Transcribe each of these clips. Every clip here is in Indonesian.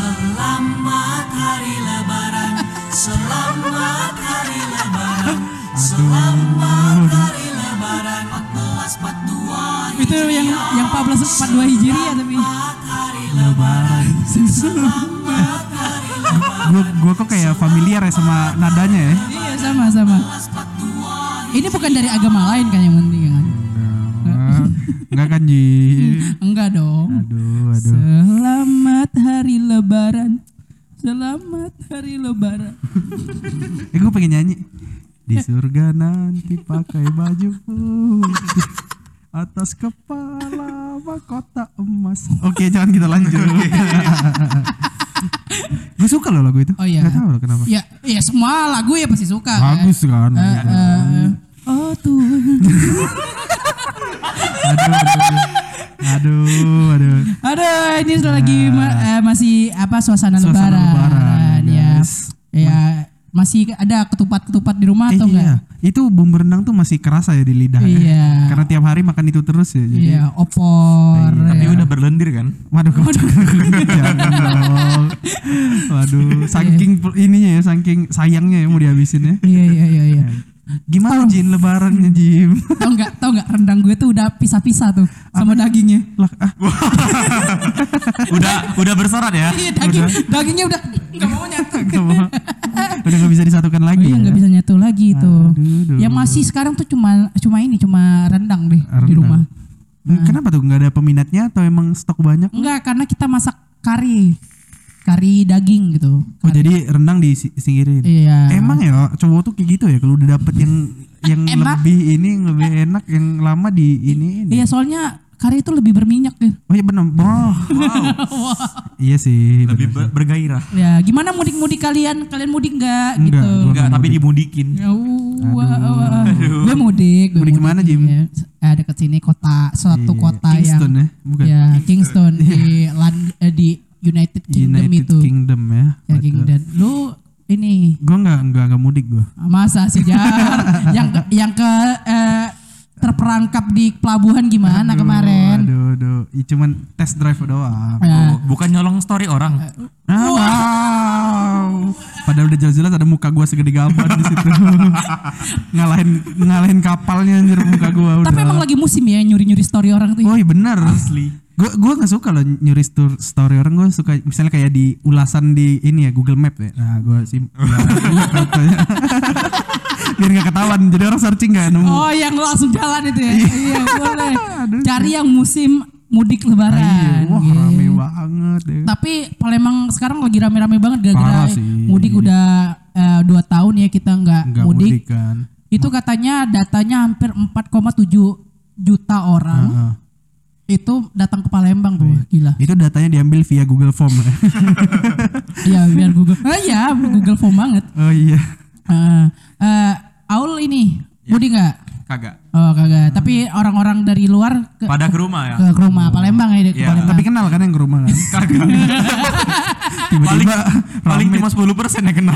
Selamat hari lebaran Selamat hari lebaran Selamat hari lebaran 1442 Itu yang yang 14 42 Hijriah tapi. hari Lebaran. Selamat hari lebaran Gue gue kok kayak familiar ya sama nadanya ya. Iya sama sama. Ini bukan dari agama lain kan yang penting kan? Enggak, kan Ji. Enggak dong. Aduh, aduh. Selamat hari lebaran. Selamat hari lebaran. Eh gue pengen nyanyi. Di surga nanti pakai baju putih. Atas kepala mahkota emas. Oke, jangan kita lanjut. gue suka loh lagu itu. Oh iya. Gak tahu loh kenapa. Ya, ya semua lagu ya pasti suka. kan? Bagus kan. Eh, eh, oh Tuhan. Aduh, aduh. Aduh, aduh. Aduh, ini sudah lagi ma- eh, masih apa suasana, Suasana lebaran. lebaran, ya. guys. Ya, masih ada ketupat-ketupat di rumah Eh, atau enggak? iya. Itu bumbu rendang tuh masih kerasa ya di lidah. ya. Iya. Karena tiap hari makan itu terus ya. Jadi Iya, opor. Tapi ya. udah berlendir kan? Waduh, jangan dong. Waduh, saking pel- ininya ya, saking sayangnya ya mau dihabisin ya. Iya, iya, iya, iya. Gimana Jin lebarannya Jim? Tau nggak? Tau nggak rendang gue tuh udah pisah-pisah tuh sama dagingnya. Lah, ah, udah udah berserat ya? Iya, daging, dagingnya udah nggak mau nyatu. nggak mau. Udah gak bisa disatukan Oh lagi iya ya. nggak bisa nyatu lagi itu. Aduh. Yang masih sekarang tuh cuma cuma ini cuma rendang deh di Rendang. rumah. Hmm, Kenapa tuh nggak ada peminatnya atau emang stok banyak? Enggak, karena kita masak kari. Kari daging gitu. Oh jadi rendang disingkirin. Iya. Emang ya cowok tuh kayak gitu ya kalau udah dapet yang yang Enak. lebih ini yang lebih enak yang lama di ini ini. Iya, soalnya kari itu lebih berminyak deh. Oh iya benar. Wow. iya sih. Lebih ber- bergairah. Ya, gimana mudik-mudik kalian? Kalian mudik enggak Enggak, gitu? Enggak, tapi dimudikin. Ya, wah, wah. Gue mudik. gue Mudik ke mana, Jim? Ya. Eh, dekat sini kota, suatu Iya, kota Kingston yang ya, bukan? ya Kingston di Lan- eh, di United Kingdom United itu. Kingdom ya. Ya Kingdom. Lu ini Gue nggak nggak nggak mudik gue. masa sih Jar? yang ke, yang ke eh, terperangkap di pelabuhan gimana kemarin? Aduh, aduh. Ih, cuman test drive doang. Ya. Bukan nyolong story orang. Ah, wow. Padahal udah jelas-jelas ada muka gua segede gaban di situ. ngalahin ngalahin kapalnya anjir muka gua udah. Tapi emang lagi musim ya nyuri-nyuri story orang tuh. Oh iya bener. Asli. Gue gua nggak suka loh nyuri stor- story orang. Gue suka misalnya kayak di ulasan di ini ya Google Map ya. Nah gue sim. ya. Biar nggak ketahuan. Jadi orang searching nggak nemu. Oh, yang langsung jalan itu ya. iya, boleh. Cari yang musim mudik Iya, lebaran. wah gitu. rame banget ya. Tapi Palembang sekarang lagi rame-rame banget gara-gara mudik udah eh, dua tahun ya kita nggak mudik. mudik kan. Itu katanya datanya hampir 4,7 juta orang Heeh. Itu datang ke Palembang tuh, Iya. gila. Itu datanya diambil via Google Form. ya. Iya biar Google. Ah iya Google Form banget. oh iya. Eh, eh, Aul ini mudik nggak? Kagak. Oh kagak. Tapi orang-orang dari luar ke, Pada ke rumah ya. ke, ke rumah Palembang ya Iya. Palembang. Tapi kenal kan yang ke rumah kan? Kagak. paling Tiba-tiba paling cuma 10% yang kenal.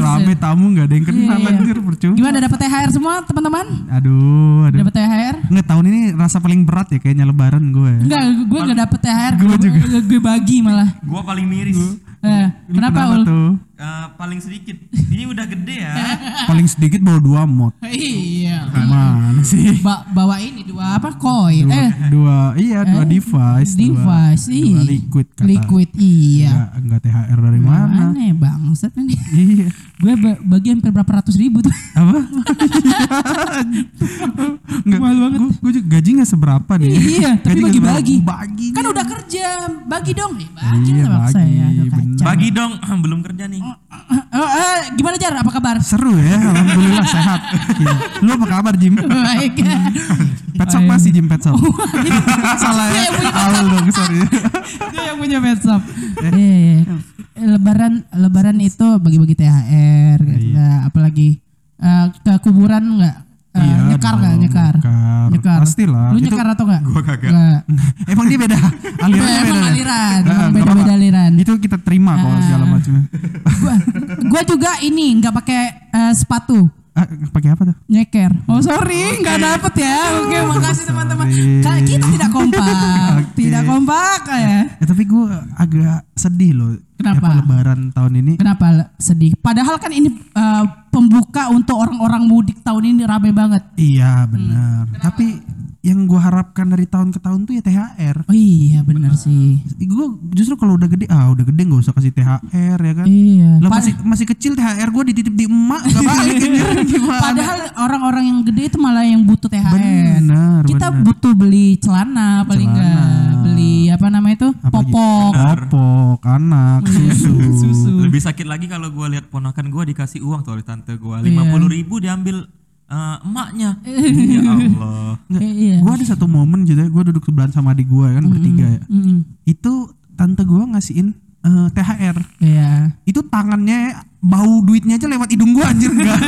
rame tamu nggak ada yang kenal Iya, iya. anjir percuma. Gimana dapat THR semua teman-teman? Aduh, aduh. Dapat THR? Nggak tahun ini rasa paling berat ya kayaknya lebaran gue. Enggak, gue enggak dapet THR. Gua juga. Gue, gue bagi malah. Gua paling miris. Eh, Lu kenapa, Ul? tuh? Eh, paling sedikit. Ini udah gede ya. Paling sedikit bawa dua mod. Iya. Gimana sih? Ba bawa ini dua apa? Koin. Dua, Eh, dua iya dua device. dua- device. Dua, iya. liquid kata. Liquid, iya. Enggak, enggak THR dari mana? Aneh bangsat ini. Iya. gue ba- bagi hampir berapa ratus ribu tuh. Apa? Enggak. Mahal banget. Gue, gue juga gaji enggak seberapa nih. iya, tapi bagi-bagi. Bagi. Kan udah kerja, bagi dong. Eh, bagi Iya, bagi, saya. Aduh, Bagi dong, belum kerja nih. Eh, eh, gimana Jar? Apa kabar? Seru ya, alhamdulillah sehat. Iya. Lu apa kabar Jim? Baik. Pet shop masih Jim pet shop. Salah Dia ya. Awal dong, sorry. Dia yang punya pet shop. Eh, lebaran lebaran itu bagi-bagi THR gitu. Iya. Nah, apalagi eh, ke kuburan enggak? Iya nyekar dong, nggak nyekar? nyekar. Nyekar. Pastilah. Lu Itu- nyekar atau enggak? Gua kagak. Enggak. Emang dia beda. Alirannya Emang beda. ya? aliran, emang nggak beda-beda apa-apa. aliran. Itu kita terima kok Ah. segala macam. gua, gua juga ini nggak pakai eh, sepatu. Ah, pakai apa tuh? Nyeker. Oh sorry, nggak dapet ya. Oke, makasih teman-teman. Kita tidak kompak, Oke. tidak kompak ya. Ya, tapi gue agak sedih loh. Kenapa? Apa lebaran tahun ini? Kenapa sedih? Padahal kan ini eh, pembuka untuk orang-orang mudik tahun ini rame banget. Iya benar. Tapi yang gue harapkan dari tahun ke tahun tuh ya THR. Oh iya benar sih. Gue justru kalau udah gede, ah udah gede nggak usah kasih THR ya kan. Iya. Pa- masih masih kecil THR gue dititip di emak gak balik gimana? Padahal orang-orang yang gede itu malah yang butuh THR. Benar, Kita benar. butuh beli celana paling Celana. enggak. Beli apa namanya itu? Popok. popok, anak, susu. Susu. Lebih sakit lagi kalau gua lihat ponakan gua dikasih uang tuh oleh tante gua Iya. lima puluh ribu diambil eh, emaknya. ya Allah. Nggak, Eh, iya. Gue ada satu momen gitu ya, gue duduk sebelahan sama adik gue kan bertiga ya. Mm-mm. Itu tante gue ngasihin eh, THR. Iya. Itu tangannya bau duitnya aja lewat hidung gue anjir nggak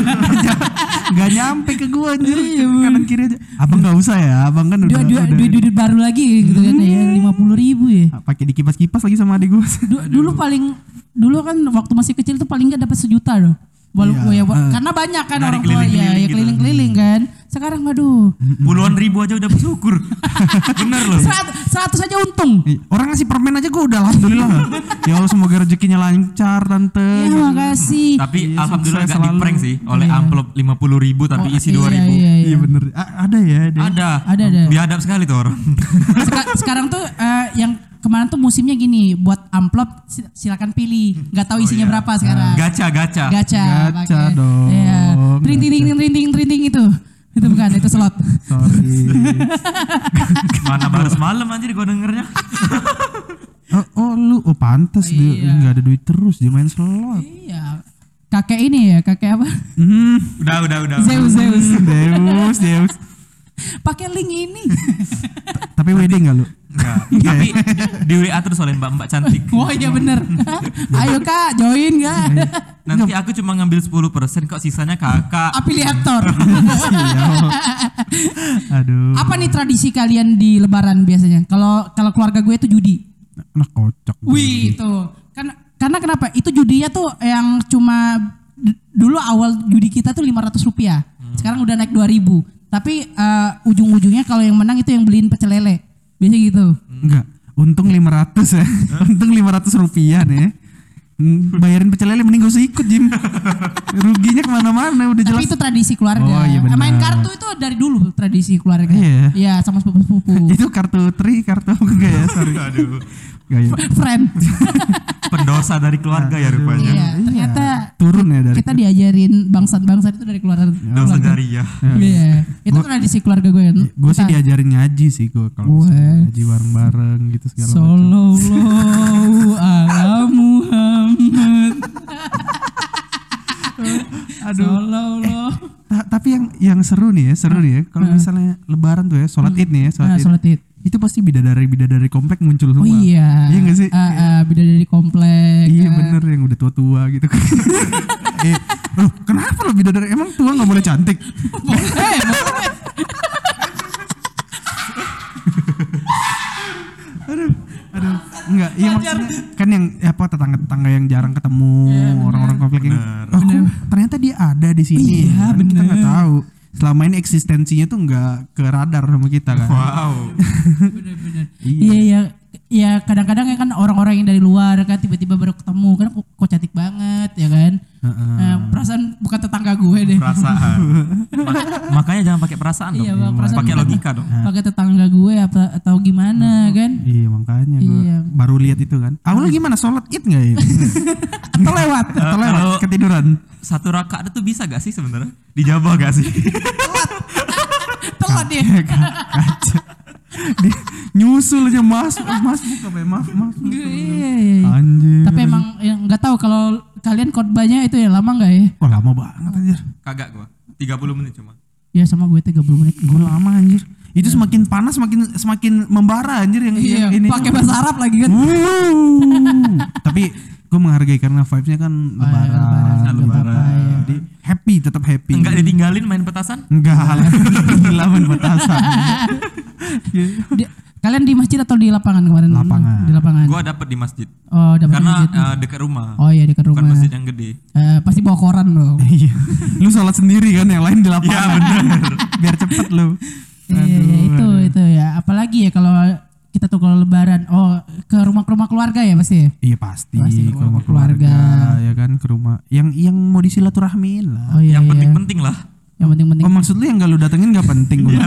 nggak nyampe ke gue anjir kanan kiri aja. Abang nggak usah ya, abang kan udah, dua, udah duit baru lagi gitu kan ya, lima puluh ribu ya. pakai dikipas-kipas lagi sama adik gue. Du- dulu paling dulu kan waktu masih kecil tuh paling nggak dapat sejuta loh. Walau, Iya, ya, wa- eh. karena banyak kan orang tua ya, keliling-keliling ya gitu. keliling-keliling kan. Sekarang aduh, Puluhan ribu aja udah bersyukur. Bener loh. seratus, seratus aja untung. Orang ngasih permen aja gue udah alhamdulillah. ya Allah semoga rezekinya lancar tante. Ya makasih. Tapi Iya, alhamdulillah sukses gak di selalu. prank sih oleh Iya. amplop lima puluh ribu tapi Oh, isi iya, dua ribu. Iya, iya. Iya bener. A- ada ya. Ada. Ada. Ada, ada. Biadab sekali tuh orang. Seka- sekarang tuh eh, yang kemarin tuh musimnya gini, buat amplop si- silakan pilih. Nggak tahu isinya berapa sekarang. Gacha gacha. Gacha. Gacha pakai. dong, Iya. Tring ting ting ting ting ting ting itu. Itu bukan, itu slot. Sorry. Mana baru semalam anjir gua dengernya. oh, oh lu oh pantas dia Iya. nggak ada duit terus dia main slot. Iya. Kakek ini ya, kakek apa? Hmm. Udah udah udah. Zeus, Zeus. Deus, Deus. Pakai link ini. Tapi wedding nggak lu? Enggak. Tapi di WA terus oleh mbak-mbak cantik. Wah iya bener. Ayo kak, join kak. Nanti aku cuma ngambil 10% kok sisanya kakak. Afiliator. Iya. Aduh. Apa nih tradisi kalian di Lebaran biasanya? Kalau kalau keluarga gue itu judi. Nah kocok. Wih itu. Kan karena kenapa? Itu judinya tuh yang cuma dulu awal judi kita tuh 500 rupiah. Sekarang udah naik 2000. Tapi eh, ujung-ujungnya kalau yang menang itu yang beliin pecel lele. Biasanya gitu. Enggak. Untung 500 ya. Untung 500 rupiah nih. Ya. Bayarin pecel lele mending gak usah ikut Jim. Ruginya ke mana-mana udah Tapi jelas. itu tradisi keluarga. Oh, iya benar. Main kartu itu dari dulu tradisi keluarga. Iya. Iya, sama sepupu-sepupu. itu kartu tri, kartu apa enggak ya? Sorry. Aduh. Enggak ya. Friend. Pendosa dari keluarga ya rupanya. iya, ternyata Turun ya dari kita diajarin bangsat-bangsat itu dari keluarga. Dosa jariah. Iya. Itu tradisi keluarga gue kan. gue sih diajarin ngaji sih gue kalau ngaji bareng-bareng gitu segala macam. Sallallahu ala Aduh. Sallallahu. Ta- tapi yang yang seru nih ya, seru nih ya. Kalau misalnya lebaran tuh ya, sholat id nih ya, sholat Ah, id. sholat id. Itu pasti bidadari-bidadari komplek muncul Oh semua. iya. Iya nggak sih? Ah, ah, bidadari komplek. Iya ah. bener yang udah tua-tua gitu kan. eh, loh, kenapa lo bidadari emang tua nggak boleh cantik? Boleh, aduh, enggak, iya maksudnya kan yang ya apa tetangga-tetangga yang jarang ketemu orang-orang komplek yang, oh, ternyata dia ada di sini. Iya, Kan Kita nggak tahu. Selama ini eksistensinya tuh nggak ke radar sama kita kan. Wow. Bener-bener. Iya, iya. Ya kadang-kadang ya kan orang-orang yang dari luar kan tiba-tiba baru ketemu kan kok, kok cantik banget ya kan. Eh, perasaan bukan tetangga gue deh. Perasaan. Ma- makanya jangan pakai perasaan dong. Iya, perasaan pakai logika dong. Pakai tetangga gue apa atau gimana kan? Iya makanya gue Iya. baru lihat itu kan. Awalnya gimana sholat id nggak ya? Atau lewat. Atau lewat kalau- ketiduran? Satu rakaat itu bisa gak sih sebenarnya? Dijabah gak sih? Telat dia. Kaca. Dia aja mas, mas buka be, maaf, maaf. Iya, iya, iya. Anjir. Tapi emang yang nggak tahu kalau kalian khotbahnya itu ya lama nggak ya? Wah lama banget anjir. Kagak gua. 30 menit cuma. Ya sama gue 30 menit. Gue lama anjir. Itu semakin panas semakin semakin membara anjir yang, Iya, yang ini. pakai bahasa Arab lagi kan. Tapi gue menghargai karena vibesnya kan lebaran. lebaran, lebaran. lebaran, iya. Jadi happy tetap happy. Enggak ditinggalin main petasan? Enggak. Gila main petasan. Di- kalian di masjid atau di lapangan kemarin? Lapangan. Di lapangan. Gua dapat di masjid. Oh, dapat Karena masjid. eh, dekat rumah. Oh iya dekat Bukan rumah. masjid yang gede. Eh, pasti bawa koran dong. Iya. lu sholat sendiri kan yang lain di lapangan. Iya, bener. Biar cepet lu. Iya, iya, itu itu ya. Apalagi ya kalau kita tuh kalau lebaran oh ke rumah rumah keluarga ya pasti ya. Iya pasti, Pasti ke rumah keluarga. keluarga, ya kan ke rumah yang yang mau disilaturahmiin lah. Oh iya. yang iya. penting-penting lah. Yang penting-penting. Oh maksud lu yang gak lu datengin gak penting udah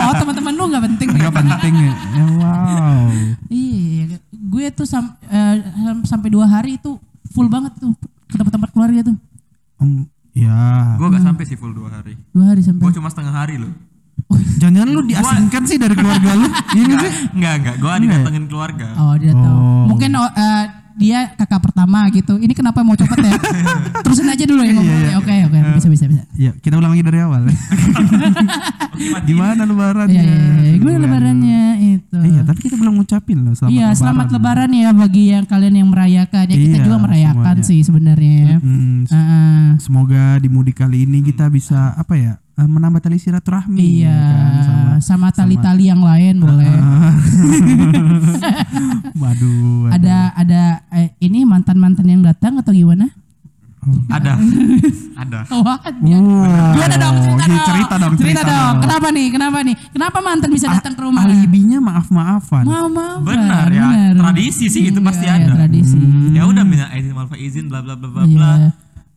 Oh, teman-teman lu nggak penting. Gak penting ya. Ya, wow. Iya, gue tuh sam- eh, sam- sampai dua hari itu full banget tuh ke tempat-tempat keluarga tuh. Om, ya. Gue gak sampai sih full dua hari. Dua hari sampai. Gue cuma setengah hari loh. Jangan-jangan lu diasingkan sih dari keluarga lu. Iya gak sih? Enggak, enggak. Gue didatengin keluarga. Oh dia tahu. Oh. Mungkin eh, dia kakak pertama gitu. Ini kenapa mau cepet ya? Terusin aja dulu ya ngomongnya. Oke oke bisa bisa bisa. Ya, kita ulang lagi dari awal. ya. Gimana lebaran? Iya iya iya. Gue lebarannya itu. Iya, tapi kita belum ngucapin loh selamat Iya selamat lebaran ya bagi yang kalian yang merayakan. Ya kita Iya, juga merayakan semuanya. sih sebenarnya. Heeh. semoga di mudik kali ini kita bisa apa ya? eh, menambah tali silaturahmi Iya, ya kan, sama tali-tali yang lain boleh. Waduh. ada ada eh, ini mantan-mantan yang datang atau gimana? Ada. Ada. Wah, dia- Wow. Gimana dong? Cerita, Iya, dong. cerita dong, Cerita cerita dong. Kenapa nih? Kenapa nih? Kenapa mantan bisa datang ke rumah? Alibinya maaf-maafan. Mau. Benar ya. Tradisi sih itu pasti Iya, ada. tradisi. Ya udah minta izin wal izin bla bla bla bla Iya. bla.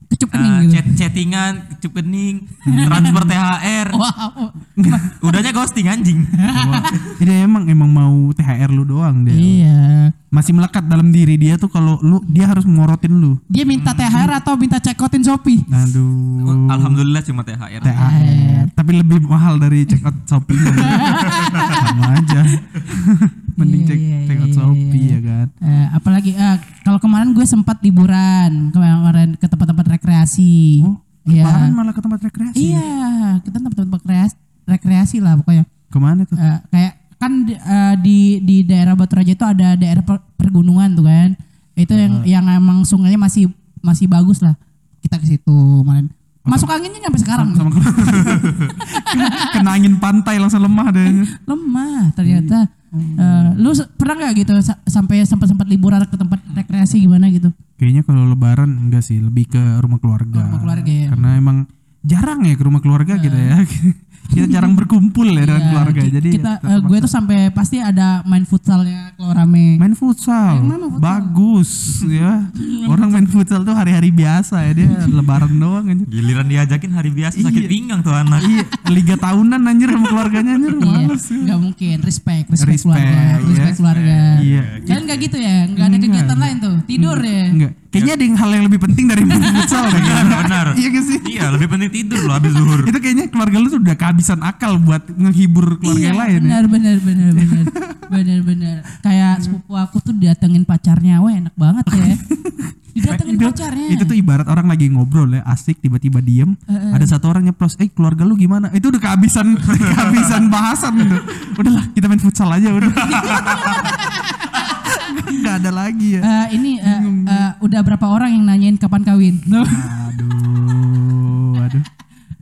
Kecup Eh, kening gitu. chat chattingan, kecup kening, transfer THR. Wow. Udahnya ghosting anjing. Ini emang emang mau THR lu doang dia. Iya. Masih melekat dalam diri dia tuh kalau lu dia harus morotin lu. Dia minta THR atau minta cekotin Shopee? Aduh. Alhamdulillah cuma THR. THR. Tapi lebih mahal dari check out Shopee. Sama aja. Mending Iya, iya, check out iya, Shopee iya. ya kan. Eh, apalagi eh, kalau kemarin gue sempat liburan kemarin ke tempat-tempat rekreasi. Oh, Iya. lebaran malah ke tempat rekreasi. Iya, kita tempat-tempat rekreasi, rekreasi lah pokoknya. Ke mana tuh? Eh, kayak kan di, eh, di di daerah Batu Raja itu ada daerah per- pergunungan tuh kan. Itu yang yang emang sungainya masih masih bagus lah. Kita ke situ kemarin. Masuk anginnya sampai sekarang. Sama kena angin pantai langsung lemah deh. Lemah ternyata. Eh, lu se- pernah nggak gitu sa- sampai sempat sempat liburan ke tempat rekreasi gimana gitu? Kayaknya kalau lebaran enggak sih, lebih ke rumah keluarga. Rumah keluarga ya. Karena emang jarang ya ke rumah keluarga kita ya. kita jarang berkumpul ya dengan Iya, keluarga. Jadi kita eh, gue tuh sampai pasti ada main futsalnya kalau rame. main futsal. Bagus ya. Orang main futsal tuh hari-hari biasa ya dia lebaran doang aja. Giliran diajakin hari biasa sakit Iya. pinggang tuh anak. Iya, liga tahunan anjir sama keluarganya anjir Iya, males. ya. nggak mungkin. Respect, respect, Respect, keluarga, respect ya. keluarga. Iya. Kalian nggak gitu ya? Nggak ada Enggak. kegiatan lain tuh? Tidur ya? Enggak. Kayaknya ada yang hal yang lebih penting dari main futsal. Benar, benar. Iya gak sih? Iya, lebih penting tidur loh habis zuhur. Itu kayaknya keluarga lu tuh udah kehabisan akal buat ngehibur keluarga iya, lain ya. benar, benar, benar, benar, benar, benar. Kayak sepupu aku tuh didatengin pacarnya, wah enak banget ya. Didatengin itu, pacarnya. itu tuh ibarat orang lagi ngobrol ya asik tiba-tiba diem ada satu orang nyeplos eh keluarga lu gimana itu udah kehabisan kehabisan bahasan udah udahlah kita main futsal aja udah nggak ada lagi ya Eh, ini eh, eh, udah berapa orang yang nanyain kapan kawin? Aduh aduh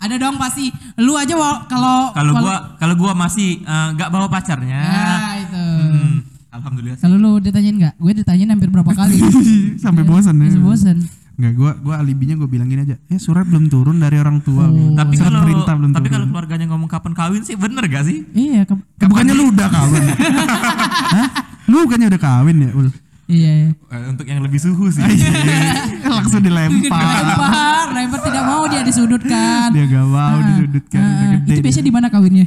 Ada dong pasti. Lu aja kalau Kalau gua kalau gua masih eh, nggak bawa pacarnya. Ya, itu. hmm, Alhamdulillah. Kalau lu ditanyain nggak? Gue ditanyain hampir berapa kali. sampai bosan ya Bisa bosan. nggak gua gua alibinya gua bilangin aja eh surat belum turun dari orang tua Oh. Tapi surat kalau perintah belum tapi turun kalau keluarganya ngomong kapan kawin sih bener gak sih? Iya, ke- Eh, bukannya lu udah kawin Hah? lu bukannya udah kawin ya ul iya. iya. Eh, untuk yang lebih suhu sih. langsung dilempar Lempar, lempar tidak mau dia disudutkan. dia gak mau Ah, disudutkan ah, itu dia. biasanya di mana kawinnya?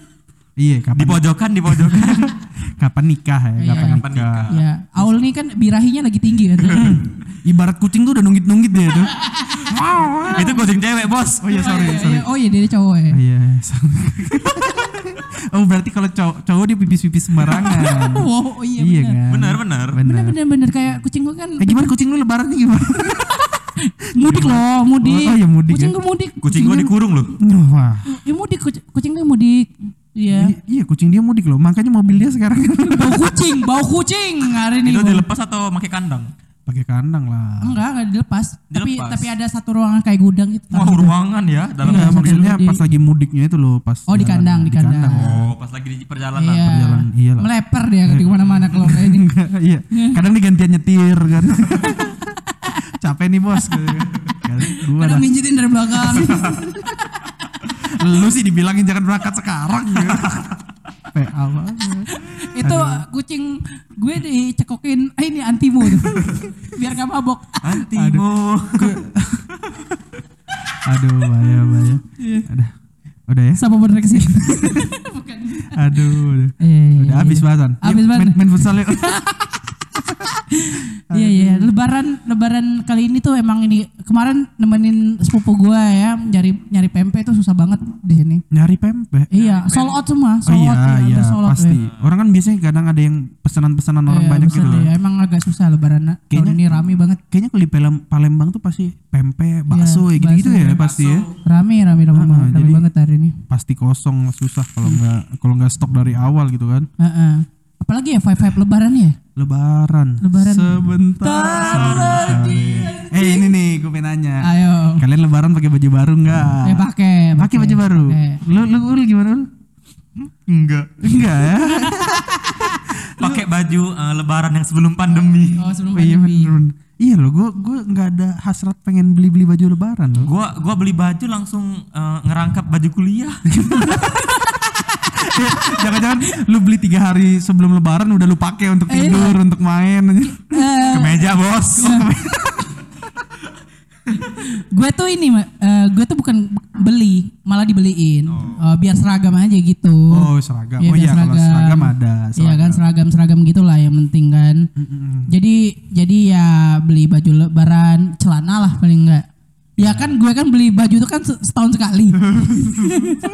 iya di kapan pojokan, di pojokan. kapan nikah ya Iya. kapan Kapan nikah nikah. ya, Aul nih kan birahinya lagi tinggi kan. ibarat kucing tuh udah nunggit-nunggit dia tuh Itu kucing cewek, Bos. oh iya sorry Iya, sorry iya. Oh iya dia cowok ya. iya sorry. oh berarti kalau cowok cowok dia pipis-pipis sembarangan Wow, oh iya, iya benar. kan Benar, benar. Bener bener bener kayak kucing gue kan eh gimana kucing lu lebaran nih gimana mudik loh, mudik. Oh, oh iya, mudik Kucing ya. gue mudik. Kucing gua dikurung loh. wah Ya mudik kuc- kucing gue mudik. Iya. I- iya kucing dia mudik loh makanya mobil dia sekarang bau kucing, bau kucing hari ini. Itu dilepas atau pakai kandang? Pakai kandang lah. Enggak, enggak dilepas. Tapi Dilepas. tapi ada satu ruangan kayak gudang gitu. Wah, ruangan ya dalam Enggak, Iya, maksudnya di- pas lagi mudiknya itu loh, pas Oh, di jalan- kandang, di kandang. Oh, pas lagi di perjalanan. Iya. perjalanan, iyalah. Meleper dia di mana-mana kalau kayak ini. Enggak, iya. Kadang digantian nyetir kan. Capek nih bos. Kan, Gua. Kadang minjitin dari belakang. Lu sih dibilangin jangan berangkat sekarang gitu. PA banget. itu kucing gue dicekokin eh ini antimo tuh. Biar gak mabok. Antimo. Aduh, bahaya, bahaya. Iya. Udah. Udah ya? Sama bener ke sini. Bukan. Aduh, udah. Iya, Udah habis bahasan. Habis banget. Main, main futsal yuk. Iya iya, lebaran lebaran kali ini tuh emang ini kemarin nemenin sepupu gua ya nyari nyari pempek itu susah banget di sini. Nyari pempek. Iya, sold out semua, Oh sold iya, out ya, iya, sold out pasti. ya. Orang kan biasanya kadang ada yang pesanan-pesanan orang Iya, banyak gitu. iya. Emang agak susah lebaran Kayaknya- ini rame banget. Kayaknya kalau di Palem- Palembang tuh pasti pempek, bakso Iya, ya gitu-gitu bakso, ya iya. pasti ya. Rame rame rame, Ah, banget, rame jadi- banget hari ini. Pasti kosong susah kalau nggak kalau nggak stok dari awal gitu kan. Heeh. Apalagi ya vibe vibe lebaran ya? Lebaran. Lebaran. Sebentar lagi. Eh ini nih gue pengen nanya. Ayo. Kalian lebaran pakai baju baru nggak? Eh pakai Pakai baju baru. pakai. Lu lu Ul, gimana lu? Enggak. Enggak ya? Pakai baju eh, lebaran yang sebelum pandemi. Oh sebelum Oh, iya pandemi. bener. bener. Iya loh, gue gue nggak ada hasrat pengen beli-beli baju lebaran loh. Gua gua beli baju langsung eh, ngerangkap baju kuliah. Jangan-jangan lu beli tiga hari sebelum lebaran udah lu pakai untuk Eh. tidur, untuk main. Eh, Kemeja, Bos. gue tuh ini eh, gue tuh bukan beli malah dibeliin Eh, biar seragam aja gitu Oh seragam. Iya, oh iya kalau seragam ada. Iya kan seragam seragam gitulah yang penting kan jadi jadi ya beli baju lebaran celana lah paling enggak ya kan gue kan beli baju itu kan se- setahun sekali.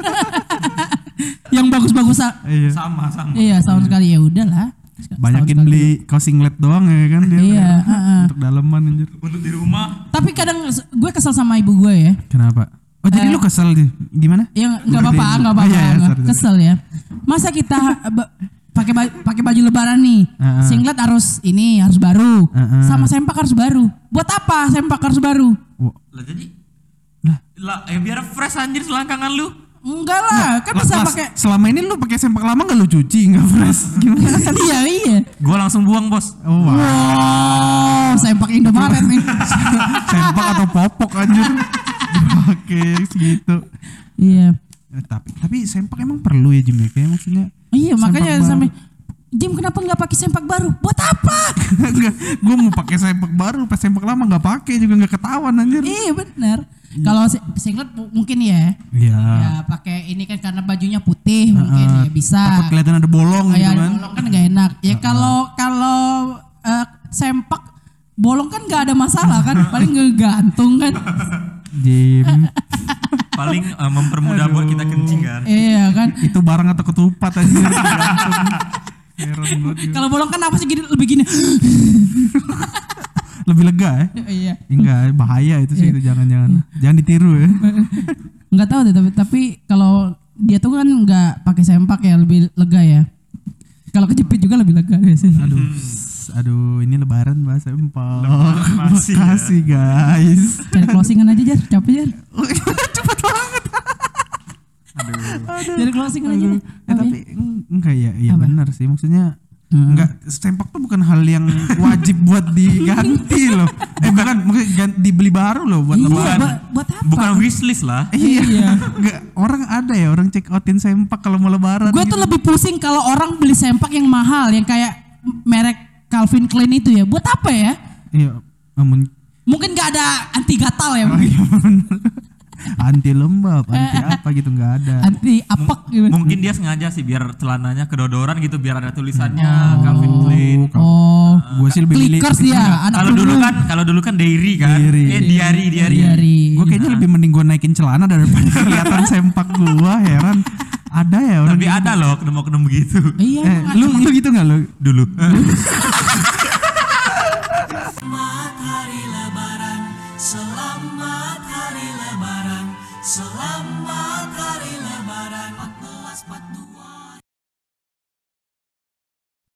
Iya. sama, sama. iya setahun sekali ya udahlah Setahun Banyakin beli kaos singlet doang ya kan dia. Iya, heeh. Untuk daleman anjir. Untuk di rumah tapi kadang gue kesel sama ibu gue ya Kenapa? Oh jadi lu kesel di- gimana? yang nggak apa-apa nggak Oh, apa-apa iya, iya, sorry. kesel ya masa kita eh, pakai ba- pakai baju lebaran nih Heeh. singlet harus ini harus baru Heeh. sama sempak harus baru buat apa sempak harus baru Wah, lah jadi lah ya biar fresh anjir selangkangan lu. Enggak lah kan bisa pakai selama ini lu pakai sempak lama gak lu cuci nggak fresh? Gimana? iya iya Gua langsung buang, Bos. Oh, wah. wow sempak Indomaret nih sempak atau popok anjir. Oke, segitu. iya Eh, tapi tapi sempak emang perlu ya Jim ya? Kayak maksudnya iya makanya sampai Jim kenapa nggak pakai sempak baru buat apa Enggak, gue mau pakai sempak baru, pas sempak lama nggak pakai juga nggak ketahuan anjir. iya benar kalau si- singlet mu- mungkin ya Iya. ya pakai ini kan karena bajunya putih mungkin ya bisa Takut kelihatan ada bolong Oh, gitu ya, kan. bolong kan gak enak. Ya kalau kalau eh, sempak bolong kan gak ada masalah kan, paling ngegantung kan. Jim, Paling eh, mempermudah buat kita kencing kan. Iya kan. itu barang atau ketupat anjir. Gue. Kalau bolong kan apa sih gini lebih gini. Lebih lega ya? Iya. Enggak, bahaya itu sih itu jangan-jangan. Jangan ditiru ya. Nggak tahu deh tapi tapi kalau dia tuh kan nggak pakai sempak ya lebih lega ya. Kalau kejepit juga lebih lega biasanya. Aduh, aduh ini lebaran bahas sempak. masih ya. Makasih guys. Cari closingan aja Jar, capek Jar. Banget. Cari closingan aja. Eh, tapi eng- enggak ya, iya Apa? benar sih maksudnya Hmm. enggak sempak tuh bukan hal yang wajib buat diganti loh. Eh bukan, mungkin dibeli baru loh buat Iya, lebaran. buat, buat apa? Bukan wishlist lah. Iya. Enggak, orang ada ya orang check outin sempak kalau mau lebaran. Gue tuh lebih pusing kalau orang beli sempak yang mahal yang kayak merek Calvin Klein itu ya. Buat apa ya? Iya, namun Mungkin gak ada anti gatal ya, Oh, iya, anti lembab, anti apa gitu nggak ada. anti apek gitu. Mungkin dia sengaja sih biar celananya kedodoran gitu biar ada tulisannya Calvin Klein. Oh, Gue sih lebih milih. clickers dia, anak Kalau dulu kan kalau dulu kan diary kan. Diary. Eh diary, diary. Diary. Gue kayaknya lebih mending gue naikin celana daripada kelihatan sempak gue heran. Ada ya orang. Tapi ada loh kedem-kedem begitu Iya, Eh, lu lu gitu nggak lu? dulu. Selamat hari lebaran. 1442